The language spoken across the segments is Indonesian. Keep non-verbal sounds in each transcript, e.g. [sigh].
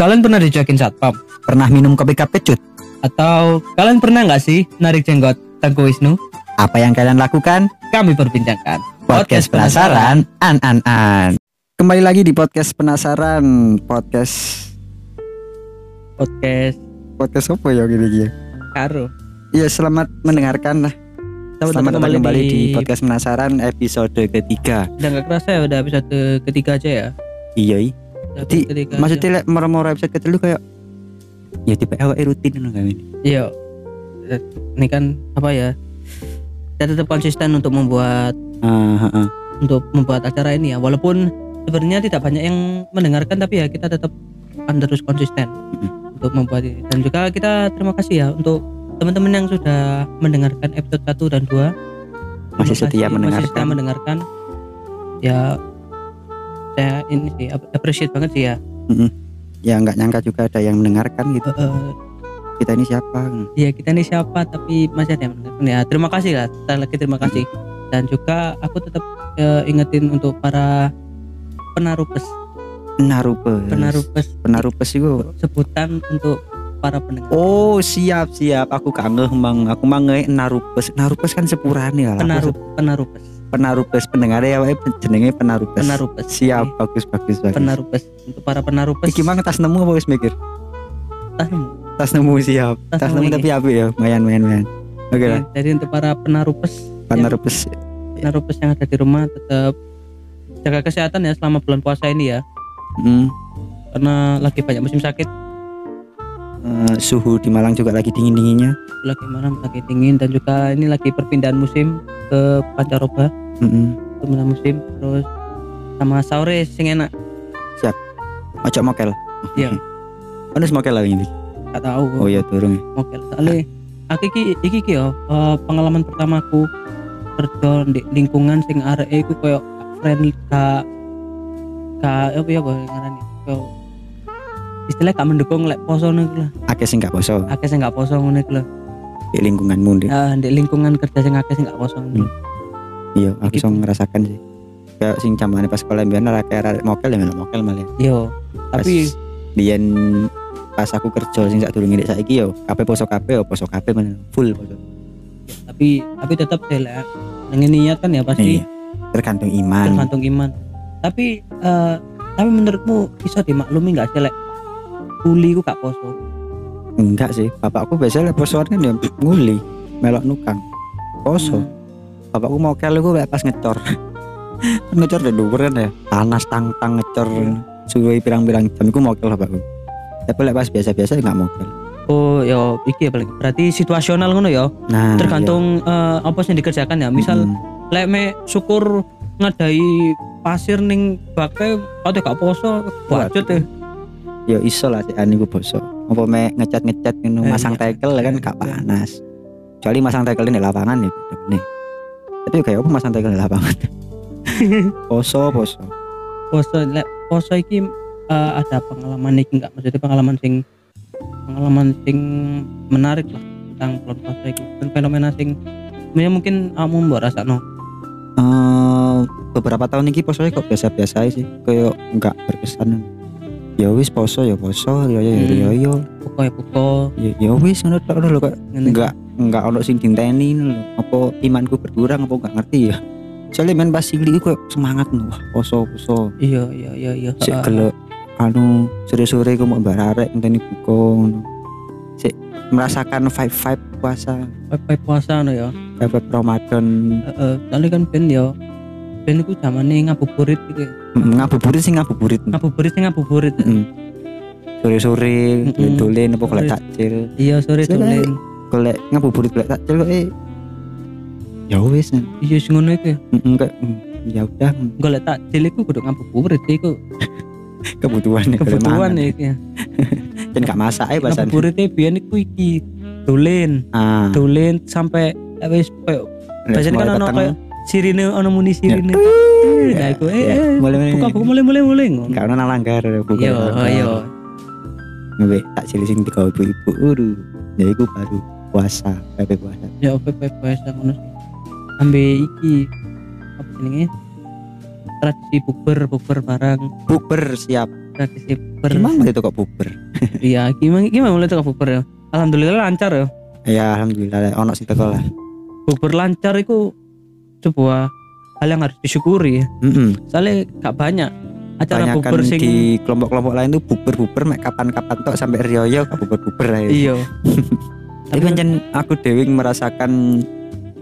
Kalian pernah dicuekin satpam? Pernah minum kopi kapecut? Atau kalian pernah nggak sih narik jenggot Tengku Wisnu? Apa yang kalian lakukan? Kami perbincangkan. Podcast penasaran, an an an. Kembali lagi di podcast penasaran, podcast Podcast podcast apa ya gini gini. Karo. Iya selamat mendengarkan lah. Selamat, Selamat datang kembali di... di podcast penasaran episode ketiga. Udah nggak kerasa ya udah episode ketiga aja ya. Iya, iya. Jadi, maksudnya lek moro-moro episode ketiga kayak ya tipe awake rutin ngono kan ini. Iya. Eh, Ini kan apa ya? Kita tetap konsisten untuk membuat Ah, ah, ah. untuk membuat acara ini ya. Walaupun sebenarnya tidak banyak yang mendengarkan tapi ya kita tetap akan terus konsisten Mm-mm. untuk membuat ini. Dan juga kita terima kasih ya untuk teman-teman yang sudah mendengarkan episode 1 dan 2 Masih setia kasih, Masih setia mendengarkan. mendengarkan. Ya saya ini sih ap- appreciate banget sih ya. Ya nggak nyangka juga ada yang mendengarkan gitu. Eh, Kita ini siapa? ya kita ini siapa tapi masih ada yang mendengarkan ya. Terima kasih lah. Sekali lagi terima kasih. Dan juga aku tetap eh, ingetin untuk para penarupes, Penarupes. penarupes Penarupes itu sebutan untuk para pendengar. Oh siap siap aku kangen mang aku mangai narupes narupes kan sepurane lah Penarup, penarupes, penarupes pendengar ya wae jenenge penarupes penarupes. siap Oke, bagus bagus bagus. Penarupes untuk para penarupes. iki mang tas nemu apa wis mikir? Tas nemu. tas nemu siap. Tas tas nemu tapi apa ya. Mayan mayan mayan. Oke lah Jadi untuk para penarupes, penarupes penarupes yang ada di rumah tetap jaga kesehatan ya selama bulan puasa ini ya. hmm, Karena lagi banyak musim sakit, eh, suhu di Malang juga lagi dingin dinginnya lagi mana lagi dingin dan juga ini lagi perpindahan musim ke pancaroba, perpindahan musim terus sama sore sing enak. ojo mokel. Iya. [laughs] Ono mokel lah ini. Gak tahu. oh iya turun. Mokel. Soalnya [laughs] aku iki iki iki yo eh, pengalaman pertamaku kerja di lingkungan sing areke iku koyo friendly ka ka apa ya kok ngarani koyo istilahnya gak mendukung lek poso niku lah. Akeh sing gak poso. Akeh sing gak poso ngono iku lho di lingkunganmu deh nah, di lingkungan kerja sing akeh sing gak poso ngono iya aku Gitu. ngerasakan sih kayak sing jamane pas sekolah mbiyen ora kayak mokel ya mokel malah yo tapi biyen pas aku kerja sing sak durunge nek saiki yo kabeh poso kabeh yo poso kabeh men full poso. tapi tapi tetap lah dengan niat kan ya pasti Iya. Tergantung iman. tergantung iman tapi eh, tapi menurutmu bisa dimaklumi nggak sih lek kuli ku gak poso Enggak sih, bapakku biasanya posoan kan ya nguli, melok nukang. Poso. Hmm. Bapakku mau kel iku kayak pas ngecor. [laughs] Ngecor udah dhuwur kan ya. Panas tang-tang ngecor suwe pirang-pirang jam iku mau kel bapakku. Tapi lek pas biasa-biasa ya nggak mau kel. oh ya iki ya paling berarti situasional ngono ya Nah, tergantung eh, apa sih yang dikerjakan ya iya. misal Mm, lek me syukur ngadai pasir ning bake kate gak poso bacot ya ya iso lah sih aniku poso. Apa me ngecat-ngecat ngono Eh, masang iya. tekel kan gak panas. Kecuali masang tekel di lapangan ya meneh. Tapi kayak apa masang tekel di lapangan? poso, poso. poso lek poso iki eh, ada pengalaman iki enggak maksudnya pengalaman sing pengalaman sing menarik lah tentang bulan puasa iki dan fenomena sing ya mungkin kamu mbok rasakno Eh, beberapa tahun ini posonya kok biasa-biasa aja sih kayak nggak berkesan ya wis poso ya poso ya ya ya Hmm. ya ya pokok ya pokok ya ya wis ngono tok lho kok ngene. Nggak ono sing dinteni apa imanku berkurang apa nggak ngerti ya. Soalnya main pas cilik kok semangat lho wah poso poso iya iya iya iya. Sik gelek anu sore-sore ku mau bararek ngenteni buka sik merasakan vibe-vibe puasa. Vibe puasa no ya. Vibe Ramadan. Heeh soalnya kan ben ya ben iku zamane ngabuburit gitu ya. Mm, ngabuburit sih ngabuburit. Ngabuburit sing ngabuburit. Mm. Sore-sore Mm-mm. dolen apa golek takjil. iya sore Sore. dolen Golek ngabuburit golek takjil kok eh. Ya wis. iya sing ngono iku ya. Kayak, mm, ya udah. Golek takjil iku kudu ngabuburit iku. Kebutuhan kebutuhan ya iki ya. [laughs] Dan gak masak ae pasan. ngabuburit biyen iku iki dolen Ah. dolen sampai eh, wis koyo biasanya kan ono kayak sirine ono muni sirine. Nah iku eh Ya, eh, mulai mulai. buka buka mulai. mulai mulai ngono. Gak ono nang langgar buka. iya iya Ngewe takjil sing tiga ibu-ibu uru. Ya iku baru puasa, pepe puasa. ya oke puasa ngono sih ambe iki apa jenenge tradisi bukber bukber barang Bukber siap. tradisi bukber gimana itu kok bukber [laughs] iya gimana gimana mulai tuh bukber ya alhamdulillah lancar ya ya alhamdulillah ono sing teko lah bukber lancar itu sebuah hal yang harus disyukuri ya. Heeh. soalnya gak banyak acara Banyakan bukber sing di kelompok-kelompok lain tuh bukber-bukber mek kapan-kapan tok sampai Rioyo gak bukber-bukber aja. iya [laughs] Tapi pancen aku dewi merasakan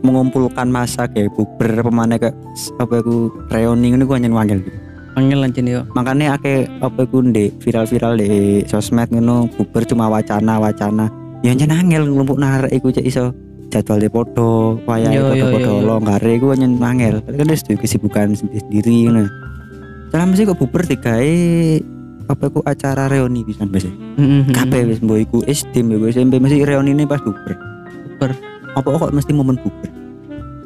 mengumpulkan masa kayak bukber apa mana kayak apa aku reuni ini gua nyen wangil panggil lancar yo makanya ake apa aku di viral-viral di sosmed ngono bukber cuma wacana wacana. Ya nyen angel ngumpul narek iku cek iso jadwal di podo wayang Yo, yo, podo-podo longgare iku nyen angel. Kan wis kesibukan sendiri ngono. Selama sih kok bukber digawe apa aku acara reuni pisan biasa Mm-hmm. kabeh wis mbok iku SD mbok SMP mesti reuni ini pas bukber Bukber. apa kok mesti momen bukber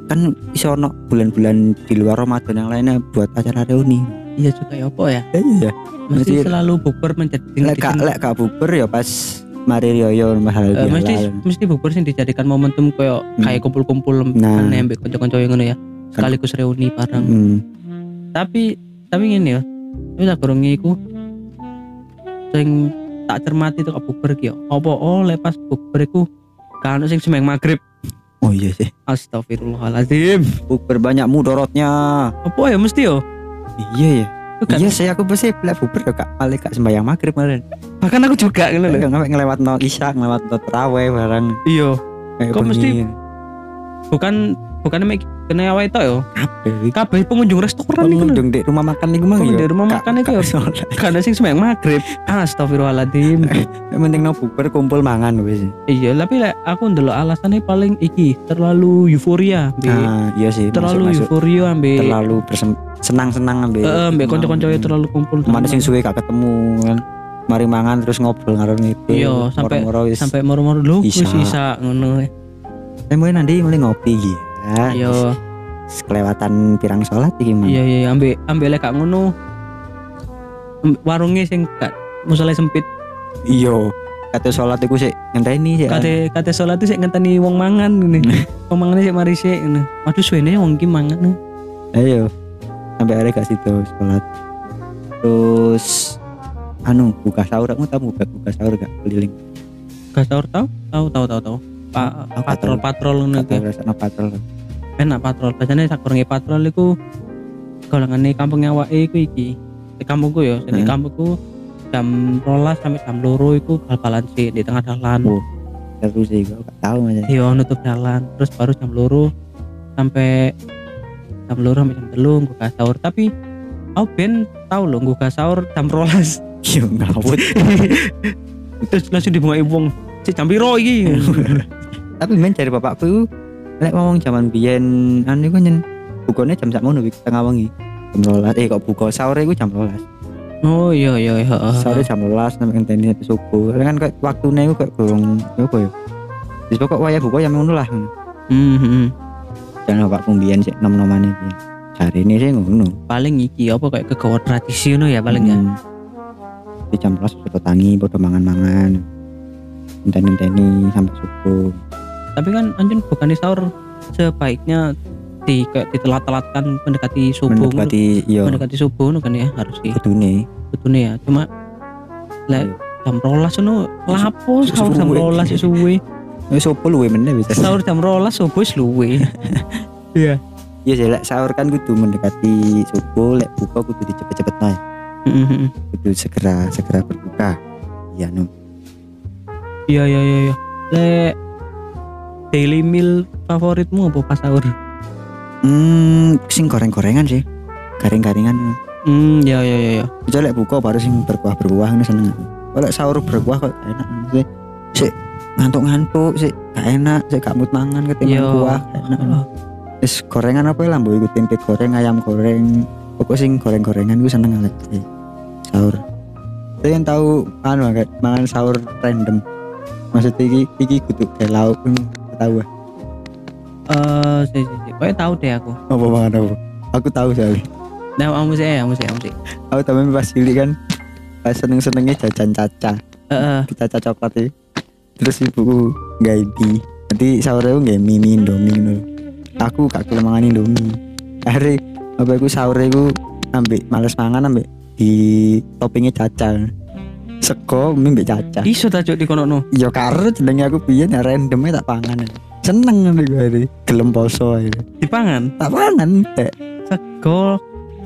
kan iso ono bulan-bulan di luar Ramadan yang lainnya buat acara reuni. Iya juga ya apa ya? Iya. Mesti Mesti- selalu bukber menjadi lek gak lek gak ya pas mari rioyo mahal Eh, mesti mesti bukber sing dijadikan momentum koyo kayak kumpul-kumpul Nah. ambek kanca-kanca yang ngono ya. Sekaligus reuni bareng. Hmm. tapi tapi ngene ya. Wis tak gorong iku sing tak cermati tuh bukber ki yo. Apa? Oh lepas bukber iku kan sing semeng maghrib oh iya sih. Astagfirullahaladzim. Bukber banyak mudorotnya. Apa ya mesti yo? Iya ya Itu kan- iya sih aku pasti lek bukber ya kak paling gak sembahyang maghrib kemarin. Bahkan aku juga ngono lho. Gak ngelewat no isya ngelewat no barang iya. Kayak Kok mesti-. Bukan bukan mek kena awake tok yo. Kabeh kabeh pengunjung restoran iku pengunjung di rumah makan mang Pengunjung ya di rumah makan iku sholat. kan sing semeng maghrib. Astagfirullahaladzim. [laughs] Yang penting no bukber kumpul mangan wis. Iya tapi lek aku ndelok alasannya paling iki terlalu euforia nah iya sih terlalu euforia ambek terlalu senang-senang ambil eh ambek kanca-kanca terlalu kumpul mana sing suwe gak ketemu kan? Mari mangan terus ngobrol ngaruh itu Iya, sampai- sampai moro-moro lho wis isa ngono eh mulai nanti mulai ngopi ya iya kelewatan pirang sholat iki man iya iya ambek ambek lek ngono. Warungnya sing gak musale sempit. Iya. Kata sholat iku sih ngenteni sih kate kate salat sik ngenteni wong mangan ngene. Wong mangan sik mari sik ngene. Waduh suwene wong iki mangan ayo sampai akhirnya gak situ sholat. Terus anu buka sahur. Kamu tahu buka buka sahur gak keliling. Gak sahur tau? Tau tau tau tau pa, Tahu, patrol patrol ngono iku rasa patrol enak patrol. Biasanya sakurunge patrol iku golongane kampungnya awake iku iki. Di kampungku ya di Hmm. kampungku jam rolas sampai jam loro iku bal-balan sih di tengah jalan Oh. terus sih gak gak tahu aja iya nutup jalan terus baru jam loro sampai jam loro sampai jam telu buka sahur. Tapi aku ben tau loh buka sahur jam rolas. [laughs] Iya ngawut [laughs] terus langsung dibuka wong si jam piro iki [laughs] tapi men cari bapakku lek ngomong zaman biyen anu iku nyen bukanya jam sak ngono tengah wengi. Jam rolas eh kok buka? Sahur iku jam rolas oh iya iya iya sahur jam rolas sampai ngenteni sampai subuh. Kan kayak waktunya iku kayak kurang ya apa ya? Wis pokok waya buka yang ngono lah. Hmm, hmm, hmm. jangan bapak kumbian sih nom noman ini hari ini sih ngono. Paling iki apa kayak kegawa tradisi ngono ya paling ya? Hmm. di jam rolas foto tangi foto mangan mangan ngenteni ngenteni sampai subuh tapi kan anjun bukan sahur sebaiknya di kayak ditelat-telatkan mendekati subuh mendekati iya. Mendekati subuh kan ya harus di kudune betulnya ya cuma lek jam rolas ngono lapo sahur jam rolas suwe. Wis opo luwe meneh bisa sahur jam rolas subuh luwe. [laughs] Iya. Iya sih, lek sahur kan kudu mendekati subuh, lek buka kudu dicepet-cepet naik, Mm-mm. kudu segera segera berbuka. Iya no. iya iya iya iya. Lek daily meal favoritmu apa pas sahur Hmm, sing goreng-gorengan sih, garing-garingan. hmm iya iya iya Kecuali lek buka baru sing berkuah-berkuah ini seneng. aku. Kalau sahur berkuah kok enak sih. Sik ngantuk-ngantuk sih gak enak, sik gak mood mangan ketimbang kuah. gak enak. Wis gorengan apa lah, mbok ikut tempe goreng, ayam goreng. Pokok sing goreng-gorengan gue seneng lek eh, sahur. Saya yang tahu anu kayak mangan sahur random. Maksudnya iki iki kudu kayak lauk tahu ah. eh sih sih sih pokoknya tahu deh aku apa mangan apa. Aku tahu soalnya. nah kamu sih kamu sih kamu sih Aku tahu pas cilik kan pas seneng-senengnya jajan caca. Heeh. Di caca coklat iki. Terus nggak mie. Nanti sahurnya nggak mie mie indomie ngono. Aku gak kelem mangan indomie. Akhirnya apa aku sahurnya aku ambek males mangan ambek di toppingnya caca sego mie mbek caca. Iso ta cuk di kono no ya karo jenenge aku biyen ya randomnya tak pangan seneng nih gue ini gelem poso ae. dipangan? Tak pangan teh sego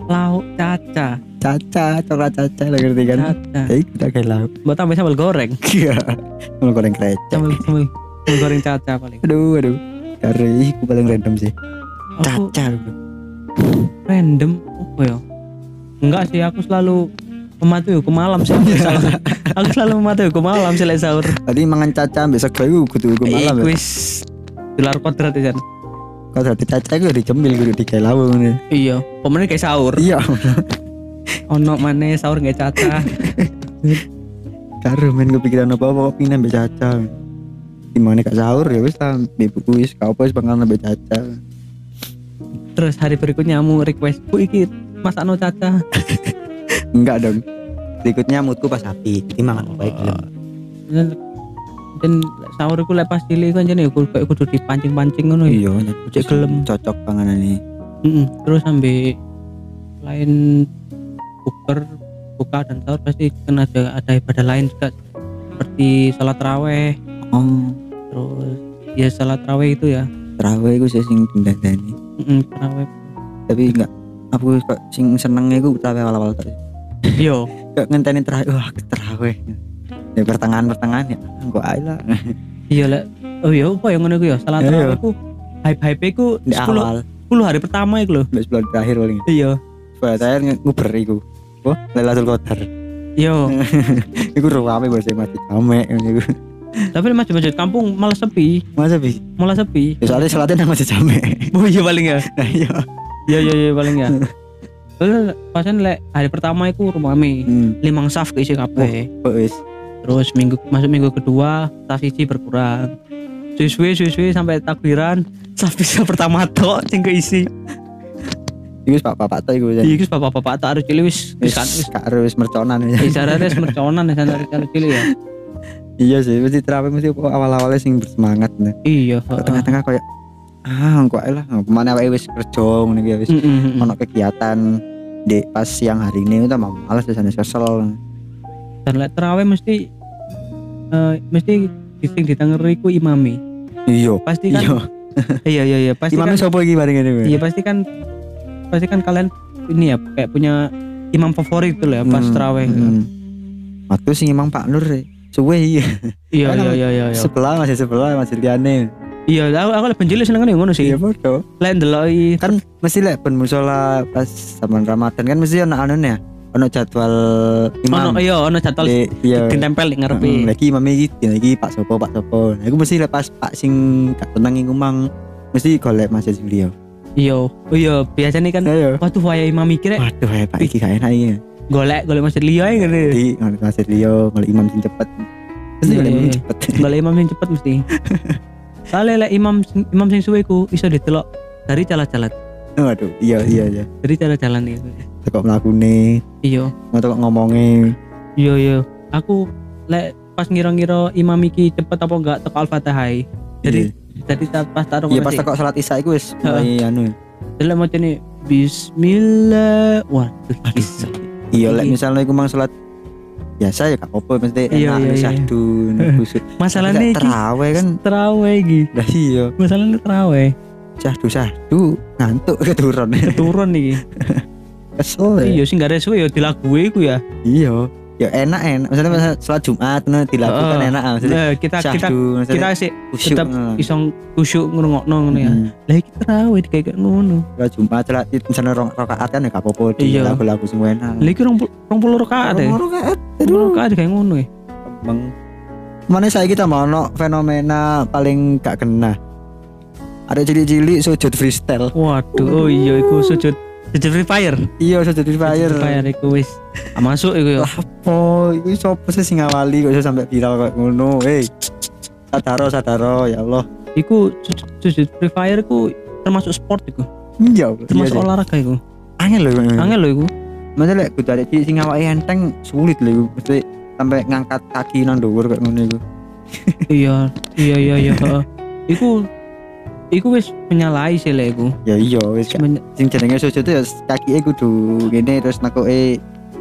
lauk caca. Caca coba caca lah ngerti kan? Caca. Ya itu tak lauk. Buat tambah sambal goreng? Iya. Mau goreng krecek. Sambal sambal sambal goreng caca paling. Aduh aduh. Karo iku paling random sih. Aku caca. bro. random? Apa ya. Enggak sih aku selalu mematuhi hukum malam sih [laughs] aku selalu mematuhi hukum malam sih lek sahur tadi mangan caca sego iku kudu kudu malam Iku ya. wis. Gelar kodrat ya kalau dadi caca iku dicemil kudu digawe lauk ngene. Iya pemenang kayak sahur iya. Ono mana sahur nggak caca. [laughs] Karo men kepikiran apa apa pindah ambek caca. Gimana kak sahur ya wis lah mbek buku wis kau apa wis ambek caca. Terus hari berikutnya kamu request bu iki masak no caca [laughs] enggak dong. Berikutnya moodku pas api. Jadi mangan baik dan dan sahur iku lek pas cilik kan jane aku kayak kudu dipancing-pancing ngono ya. iya Cek gelem. cocok panganan ini. Mm-mm. Terus sampai lain buker buka dan sahur pasti kan ada ada ibadah lain juga. Seperti salat raweh. Oh. Terus ya salat raweh itu ya. Terawih iku sih sing dindandani Mm-mm, raweh. Tapi enggak aku kok sing seneng iku terawih awal-awal tak [laughs] yo kok ngenteni terawih wah terawih. Ya pertengahan pertengahan ya kok ae lah. [laughs] Iya lah oh iya apa yang ngono iku ya? Salat Iya. raweh ku hype hype ku di 10 awal. 10 hari pertama iku lho. Di sebulan terakhir paling. Iya. Nge- nguber iku. Wah Lailatul Qadar. Yo [laughs] iku rame bahasa mati jamek iku. Tapi masjid-masjid kampung malah sepi. Masa bi malah sepi. Ya soalnya salatnya nang masih jamek. Oh iya paling ya. Nah iya iya iya iya paling ya. [laughs] Pasan lek hari pertama iku rumami hmm. limang saf keisi kabeh kok wis. Terus minggu masuk minggu kedua saf siji berkurang. Suwe suwe sampai takbiran saf bisa pertama tok sing keisi iku pak bapak tuh iku iki wis bapak-bapak tak harus cilik wis wis kan wis Kak harus merconan isyaratnya wis merconan ya dari dari cilik ya. Iya sih mesti terawih mesti awal-awalnya sing bersemangat nah. iya tengah-tengah kayak ah kok lah. Ke mana wae wis kerja ngene iki ya, wis. Ono kegiatan di pas siang hari ini udah malas sana kesel. Dan lek terawih mesti eh, mesti sing ditengeri ku imami. Iya. Pasti kan iya. [laughs] Iya iya iya. Pasti imamnya kan sopo iki bareng ini iya pasti kan pasti kan kalian ini ya kayak punya imam favorit gitu lah ya pas Hmm, terawih. hmm. waktu sing imam Pak Nur suwe iya. Iya Kan iya iya iya iya. sebelah masih sebelah masih liane iya aku aku lebih penjeli seneng ngono sih. Iya foto lain deloi kan mesti lek ben musola pas zaman Ramadan kan mesti ono anu ya? Ono jadwal imam. Ono iya ono jadwal Di- iya. ditempel di ngarepe. Heeh, lagi imam iki iki Pak Sopo Pak Sopo. Nah iku mesti lepas Pak sing gak tenang iku mang mesti golek masjid beliau. Iya oh iya biasanya kan ayo waktu waya imam mikir waduh ya Pak iki gak enak iki. Golek golek masjid liya gitu jadi golek masjid beliau golek imam sing cepet. Mesti Iya, golek iya, imam iya. cepet. Golek imam sing cepet mesti [laughs] soalnya lek imam imam sing suwe ku iso ditelok dari jalan-jalan waduh iya iya iya. Dari jalan-jalan itu kok mlakune iya. Mau kok ngomongnya iya iya. Aku lek pas ngira-ngira imam iki cepet apa enggak teko al-fatihah. Jadi jadi ta- pas taruh iya pas kok salat isya iku wis mulai anu. Jadi ini Bismillah waduh bisa iya lek Iya. misalnya iku mang salat biasa ya gak apa-apa mesti Iya, enak iya, iya. kusut [laughs] masalahnya iki terawih kan? terawih iki. Lah iya. Masalahnya terawih. Syahdu syahdu ngantuk [laughs] keturun. Turun iki. [laughs] Kesel ya. Iya sih gak ada suwe ya dilagui iku ya. Iya ya enak enak. Misalnya misalnya sholat Jumat nah, dilakukan Heeh. enak ah. maksudnya Nah, kita kita syahdu kita maksudnya sih tetap nah. iso kusyuk ngrungokno ngono ya. Hmm. lah iki terawih kayak ngono. Sholat Jumat sholat misalnya rong rakaat kan ya gak apa-apa di Iya. lagu-lagu sing enak. Lah iki rong rong puluh rakaat ya? Rong rakaat rong rakaat kayak ngono ya? Emang mana saya kita mau no fenomena paling gak kena. Ada cilik-cilik sujud freestyle. Waduh oh iya iku sujud sujud free fire. Iya sujud free fire. Free fire iku wis. Masuk iku ya oh itu sopo sih sing ngawali kok iso sampai viral kayak ngono. Hei sadaro sadaro ya Allah. Iku sujud, free fire iku termasuk sport iku. Iya termasuk iya, iya. olahraga iku. Angel loh angel lho iku. Maksudnya lek kudu cilik sing ngawaki enteng sulit lho iku. Mesti sampai ngangkat kaki nang dhuwur kayak ngono iku. [laughs] iya iya iya iya iku iku wis menyalahi sih lah iku. Ya iya wis sing jenenge sujud ya kakike kudu ngene terus nakoke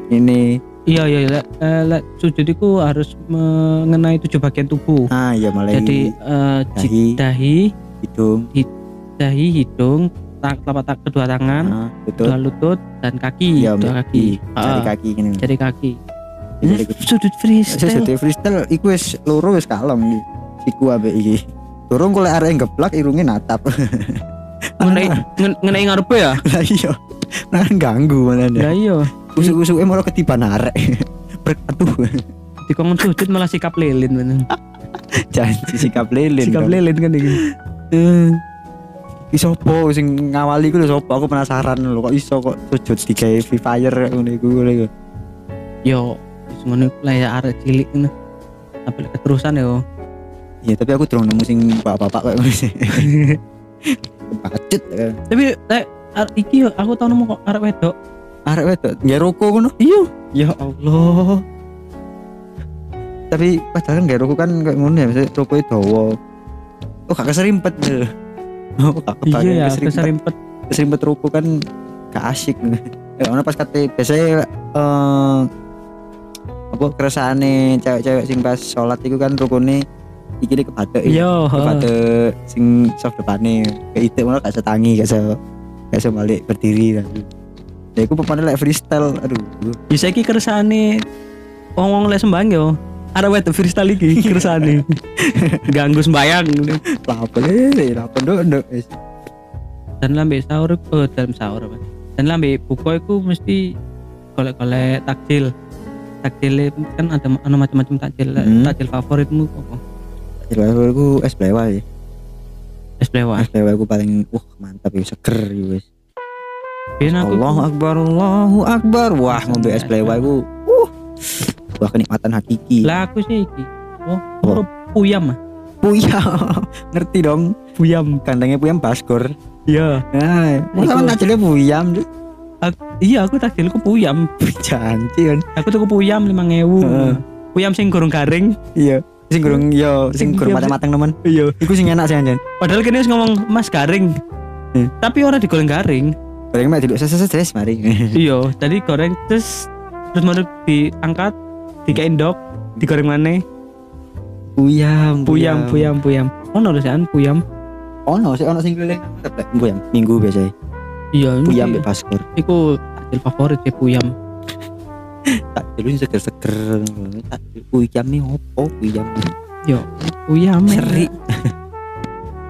ini iya iya lek eh, lek sujud itu harus mengenai tujuh bagian tubuh. Ah ya mulai jadi eh, dahi dahi hidung. dahi hidung tak telapak tak kedua tangan ah, betul dua lutut dan kaki ya dua kaki. Jari Ah, kaki jari kaki. Jadi Hmm, sudut freestyle. Sesuk freestyle iku wis loro wis kalem iki. Siku ambek iki. Durung kok lek arek geblak irunge natap. ngenai [laughs] ngen- ngenai ngarepe ya? Lah iya. Nah ganggu mana ya iya Usuk-usuke malah ketiban [laughs] arek. Di kongen sujud malah sikap lilin bener [laughs] Janji sikap lilin. sikap lilin kan iki Eh, Ki sopo sing ngawali ku lho sopo aku penasaran lho kok iso kok sujud digawe Free Fire ngono iku ngono iku. yo ngono iku lah ya arek cilik ngono tapi keterusan yo Iya tapi aku durung nemu sing bapak-bapak kayak ngono sih. [laughs] Bacet. ya. tapi lek iki yo aku tau nemu kok arek wedok Arek wedok nggak rokok ngono. iya Ya Allah. Tapi padahal kan gak rokok kan kayak ngono ya, maksudnya rokoknya dawa. Oh gak keserimpet lho. Oh gak kebayang iya ya keserimpet. keserimpet rokok kan gak asik. [laughs] Ya ono pas kate biasanya eh apa keresane cewek-cewek sing pas sholat itu kan rukune iki ya. iya Kebatek sing soft depane. Kayak itu malah gak setangi, gak se gak se balik berdiri kan. Ya aku pepane lek freestyle, aduh. ya saiki kersane wong-wong lek sembayang yo arek wedok freestyle iki kersane [laughs] ganggu sembayang Lapo le, lapo nduk nduk wis. dan lambe sahur oh dalam sahur apa dan lambe buka itu mesti golek-golek takjil takjil kan ada ada macam-macam takjil Hmm. takjil favoritmu apa Jelas aku es blewa ya. es blewa Es blewa aku paling wah mantap ya seger ya wis. Biyen aku Allahu akbar Allahu akbar. Wah ngombe es blewa aku uh wah kenikmatan hakiki. lah aku sih iki oh Apa? huruf puyam ah Puyam. [laughs] Ngerti dong. puyam Kandangnya puyam baskor. iya Nah, masa kan takjilnya puyam tuh. iya aku takjilku puyam Janji kan. aku tuku puyam lima ngewu Heeh. puyam sing gorong garing Iya. Sing gurung yo sing Sing gurung iya, matang-matang temen. iya Iku sing enak sih anjen. padahal kini wis ngomong mas garing Hmm. tapi orang digoreng garing Goreng mek dulu ses mari. [laughs] iya jadi goreng terus terus mau diangkat dikendok digoreng mana? Puyam, puyam puyam. puyam oh no sih puyam. Ono sih ono sing keliling. Puyam. Minggu biasa. iya ini Puyam mbek baskor. iku takjil favorit sih puyam. [laughs] Tak dulu seger-seger. Tak puyam nih opo puyam? Puyam ya. Seri. [laughs]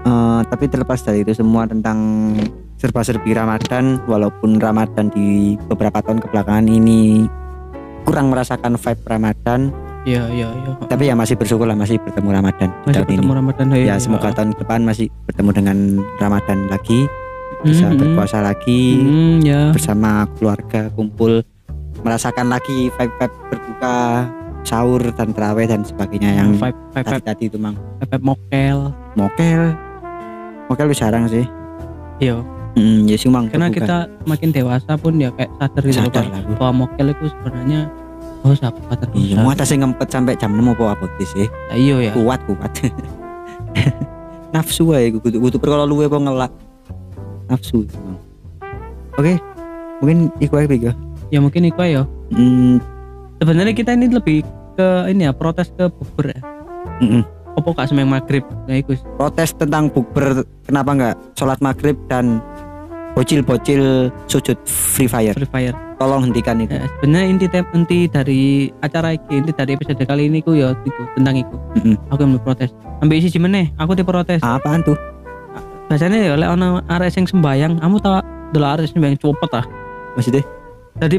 Eh, tapi terlepas dari itu semua tentang serba-serbi Ramadan walaupun Ramadan di beberapa tahun kebelakangan ini kurang merasakan vibe Ramadan. Iya iya iya tapi ya masih bersyukur lah masih bertemu Ramadan masih tahun ketemu ini. Ramadan ya semoga tahun depan masih bertemu dengan Ramadan lagi bisa Mhm. berpuasa lagi Hmm, ya. bersama keluarga kumpul merasakan lagi vibe-vibe berbuka sahur dan terawih dan sebagainya yang vibe vibe tadi tadi itu mang. Vibe mokel. Mokel. Mokel wis jarang sih. Iya hmm, ya sih mang karena berbuka. kita makin dewasa pun ya kayak sadar gitu sadar lah bahwa mokel itu sebenarnya oh sahabat terus iya mau atas ngempet sampai jam 6 apa apa sih? Nah, iya ya. Kuat kuat. [laughs] Nafsu aja kudu kudu perkara luwe apa ngelak. Nafsu. Oke mungkin iku aja Bego. ya. Mungkin itu ya. Hmm, sebenarnya kita ini lebih ke ini ya protes ke bubur ya. Mm-mm. apa gak semeng maghrib? Nah itu protes tentang bukber kenapa nggak sholat maghrib dan bocil-bocil sujud free fire. Free fire. Tolong hentikan itu. Ya, sebenarnya inti tem- inti dari acara ini inti dari episode kali ini ku ya itu tentang itu. Mm-mm. aku yang protes ambil isi meneh aku diprotes apaan tuh? Biasanya ya oleh ono arek sing sembayang kamu dulu arek sing sembayang cepet ah maksudnya? Tadi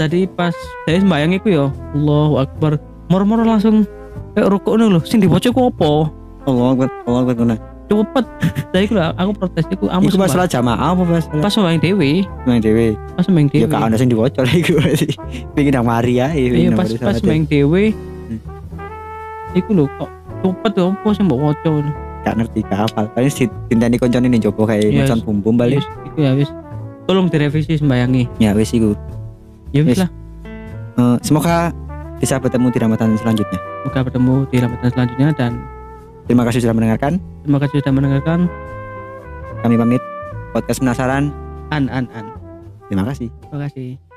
tadi pas saya sembayang iku ya Allahu Akbar. Moro-moro langsung kayak rukuk nih loh sing dibaca ku apa? Allah akbar Allah akbar. Cepet. [laughs] Jadi aku aku protes iku kamu Iku masalah jamaah apa masalah pas sembayang dewi. Main dewe pas sembayang ya dewi. gak ada sing diwaca lah iku [laughs] pengen nang mari ya iya pas pas sembayang dewi. Hmm. iku lho kok cepet ya apa sih mbok waca gak ngerti gak hafal. Paling si tintani koncone nih coba kayak Yes. macam bum bum balik Wis, iku ya wis. Tolong direvisi sembayangi ya wis iku. Ya wis Yes. lah. Eh, semoga bisa bertemu di Ramadan selanjutnya. Semoga bertemu di Ramadan selanjutnya dan terima kasih sudah mendengarkan. Terima kasih sudah mendengarkan. Kami pamit. Podcast penasaran. An an an. Terima kasih. Terima kasih